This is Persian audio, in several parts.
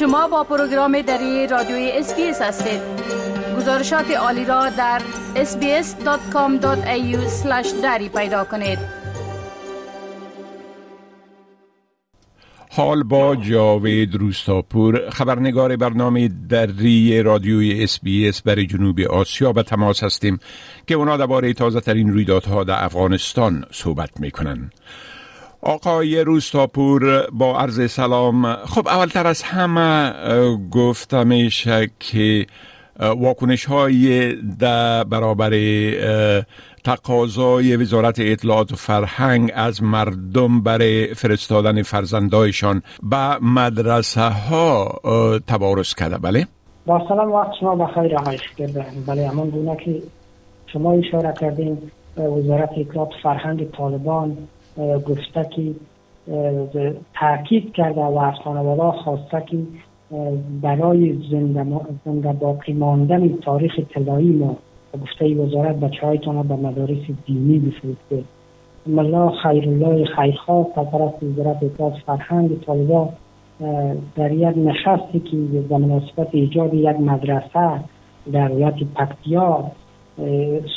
شما با پروگرام دری رادیوی SBS هستید. گزارشات عالی را در sbs.com.au دری پیدا کنید. حال با جاوید روستاپور خبرنگار برنامه دری رادیوی SBS برای جنوب آسیا به تماس هستیم که اونا درباره تازه ترین رویدادها در افغانستان صحبت می‌کنن. آقای روستاپور با عرض سلام. خب اولتر از همه گفته میشه که واکنش های در برابر تقاضای وزارت اطلاعات و فرهنگ از مردم برای فرستادن فرزندایشان به مدرسه ها تبارز کرده. بله؟ با سلام وقت شما بخیر آقای بله همان گونه که شما اشاره کردین وزارت اطلاعات فرهنگ طالبان گفته که تاکید کرده و از خانواده خواسته که برای زنده, باقی ماندن تاریخ طلایی ما. گفته وزارت بچه هایتان به مدارس دینی بفرسته ملا خیرالله خیرخواه سرپرست وزارت اطلاعات فرهنگ طالبا در یک نشستی که به مناسبت ایجاد یک مدرسه در ولایت پکتیا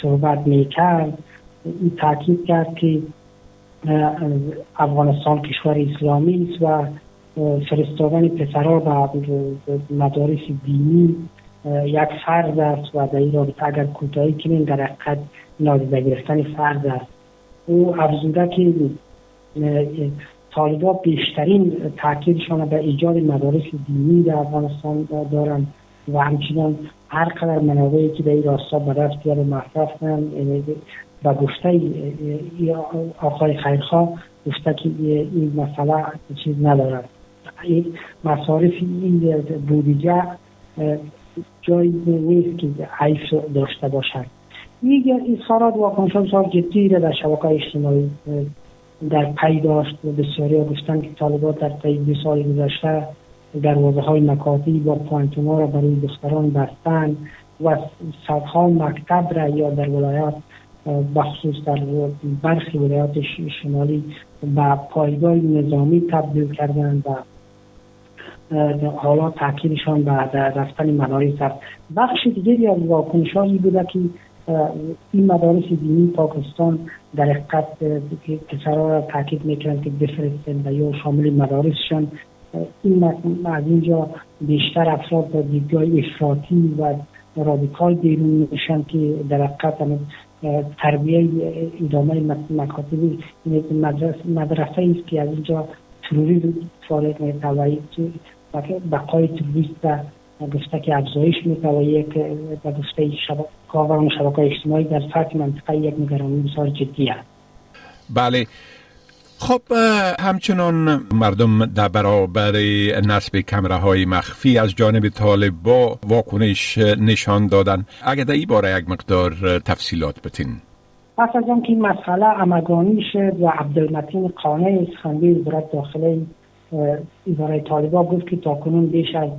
صحبت می‌کرد. این تاکید کرد که افغانستان کشور اسلامی است و فرستادن پسرها به مدارس دینی یک فرض است و در این رابطه اگر کوتاهی کنیم در حقیقت نادیده گرفتن فرض است. او افزوده که طالبا بیشترین تاکیدشان به ایجاد مدارس دینی در افغانستان دارند و همچنان هر قدر منابعی که به این راستا به دست بیاره مصرف کنند و گفته آقای خیرخواه گفته که این مسئله چیز ندارد. مصارف این بودجه جایی نیست که حیف داشته باشد این اظهارات واکنش بسیار جدی در شبکه اجتماعی در پی داشت و بسیاری گفتن که طالبات در طی دو سال گذشته دروازه های مکاتی با پوانتونا را برای دختران بستن و صدها مکتب را یا در ولایات بخصوص در برخی ولایات شمالی به پایگاه نظامی تبدیل کردن و حالا تاکیدشان به رفتن مدارس است. بخش دیگری از واکنش هایی بوده که این مدارس دینی پاکستان در حقیقت پسرها را تاکید می‌کنند که بفرستن و یا شامل مدارسشان این از اینجا بیشتر افراد با دیدگاه افراطی و رادیکال بیرون میشن که در حقیقت تربیه ادامه مکاتب مدرسه, است که از اینجا تروریزم فعالیت می‌توانید بقای تروریست گفته که افزایش می‌توانید یک به گفته کاربران شبکه اجتماعی در سطح منطقه یک نگرانی بسیار جدی است. بله. خب همچنان مردم در برابر نصب کمره های مخفی از جانب طالب با واکنش نشان دادن. اگر در این باره یک مقدار تفصیلات بتین. پس از که این مسئله امگانی شد و عبدالمتین قانه اسخندی وزارت داخله اداره طالبا گفت که تاکنون بیش از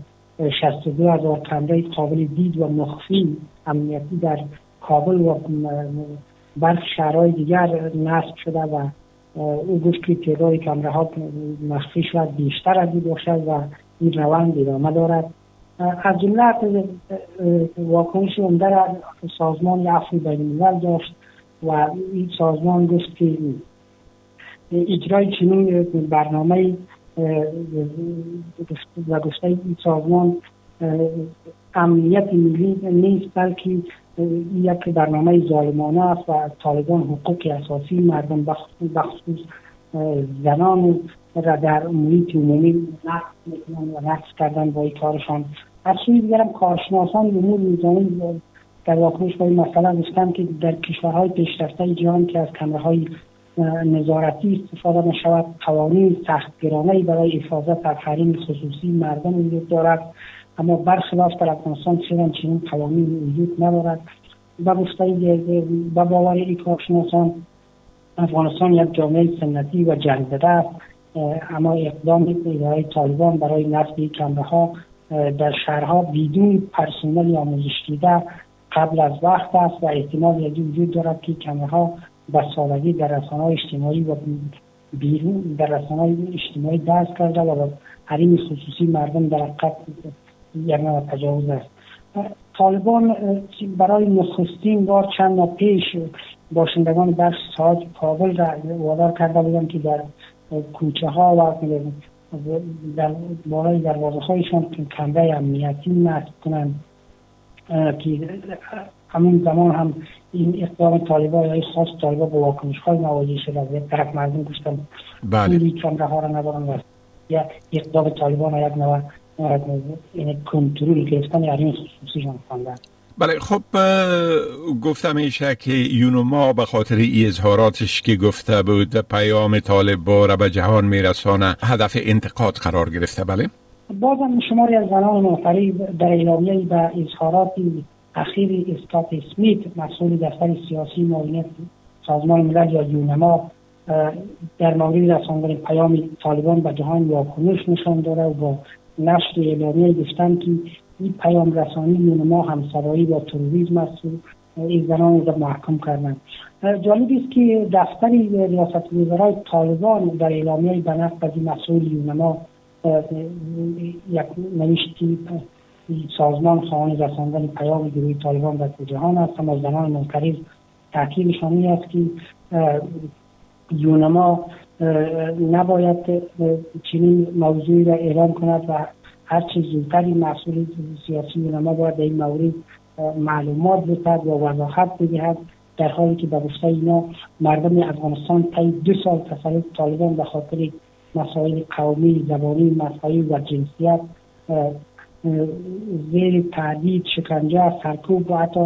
62 هزار کمره قابل دید و مخفی امنیتی در کابل و برخی شهرهای دیگر نصب شده و او گفت که تعداد کمره ها مخفی شد بیشتر از این باشد و این روند ادامه دارد. از جمله واکنش عمده را سازمان عفو بین داشت و این سازمان گفت که اجرای چنین برنامه و گفته این سازمان امنیت ملی نیست بلکه یک برنامه ظالمانه است و طالبان حقوق اساسی مردم بخصوص زنان را در محیط عمومی و نقص کردن با کارشان. از سوی دیگرم کارشناسان امور میزانی در واکنش با این مسئله گفتن که در کشورهای پیشرفته جهان که از کمره های نظارتی استفاده نشود قوانین سختگرانه برای حفاظت از حریم خصوصی مردم وجود دارد. اما برخلاف در افغانستان چنین چنین قوانین وجود ندارد. و گفته به باور این کارشناسان افغانستان یک جامعه سنتی و جنگزده است. اما اقدام اداره طالبان برای نصب کمره ها در شهرها بدون پرسنل آموزش دیده قبل از وقت است و احتمال یکی وجود دارد که کمره ها به سالگی در رسانه اجتماعی و بیرون در رسانه اجتماعی بحث کرده و حریم خصوصی مردم در یک نوع تجاوز است. طالبان برای نخستین بار چند ماه پیش باشندگان بخش ساج کابل را وادار کرده بودند که در کوچه ها و در بالای دروازه هایشان کمره امنیتی نصب کنند. که همین زمان هم این اقدام طالبان یا خاص طالبان با واکنش های مواجه شده از طرف مردم گفتن بله. کمره ها را ندارن یا اقدام طالبان یک نوع کنترل گرفتن حریم خصوصیشان خواندن بله خب گفتم ایشه که یونوما به خاطر ای اظهاراتش که گفته بود پیام طالب را به جهان میرسانه هدف انتقاد قرار گرفته بله؟ بازم شماری از زنان موفری در اعلامیه به اظهارات اخیر اسکات اسمیت مسئول دفتر سیاسی معاونت سازمان ملل یا یونما در مورد رساندن پیام طالبان به جهان واکنش نشان داره و با نشر اعلامیه گفتن که این پیام رسانی یونما همسرایی با تروریسم است و این زنان را محکم کردن. جالب است که دفتر ریاست وزرای طالبان در اعلامیه نقل از مسئول یونما یک نوشتی سازمان خواهان رساندن پیام گروه طالبان در جهان است. اما زنان منقرض تاکیدشان است که یونما نباید چنین موضوعی را اعلام کند و هر چه زودتر این مسئول سیاسی یونما باید این مورد معلومات بتد و وضاحت بدهد در حالی که به گفته اینا مردم افغانستان طی دو سال تسلط طالبان به خاطر مسائل قومی زبانی مذهبی و جنسیت زیر تعدید شکنجه سرکوب و حتی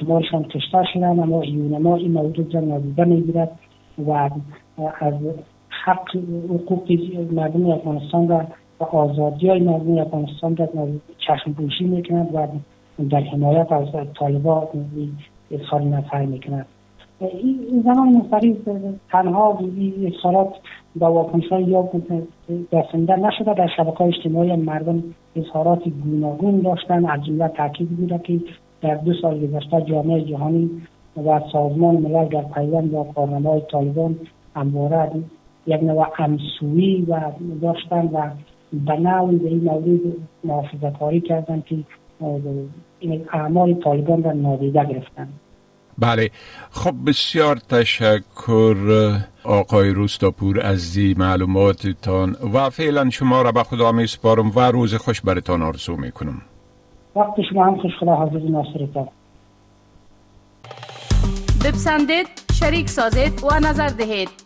شمارشان کشته شدن اما یونما این موضوع را نادیده می‌گیرد و از حق حقوق مردم افغانستان و آزادی های مردم افغانستان را چشم پوشی می‌کند و در حمایت از طالبا اظهار نظر می‌کند. این زمان مستقیل تنها اظهارات با واکنش های یا دستنده نشده در شبکه اجتماعی مردم اظهارات گوناگون داشتن. از جمله تاکید بوده که در دو سال گذشته جامعه جهانی و سازمان ملل در پیوند با کارنامه های طالبان همواره یک نوع امسویی و داشتن و به نوعی به این مورد محافظت کاری کردن که این اعمال طالبان را نادیده گرفتن بله خب بسیار تشکر آقای روستاپور از دی معلوماتتان و فعلا شما را به خدا می سپارم و روز خوش برتان آرزو می کنم وقت شما هم خوش خدا حافظ ناصرتان بپسندید شریک سازید و نظر دهید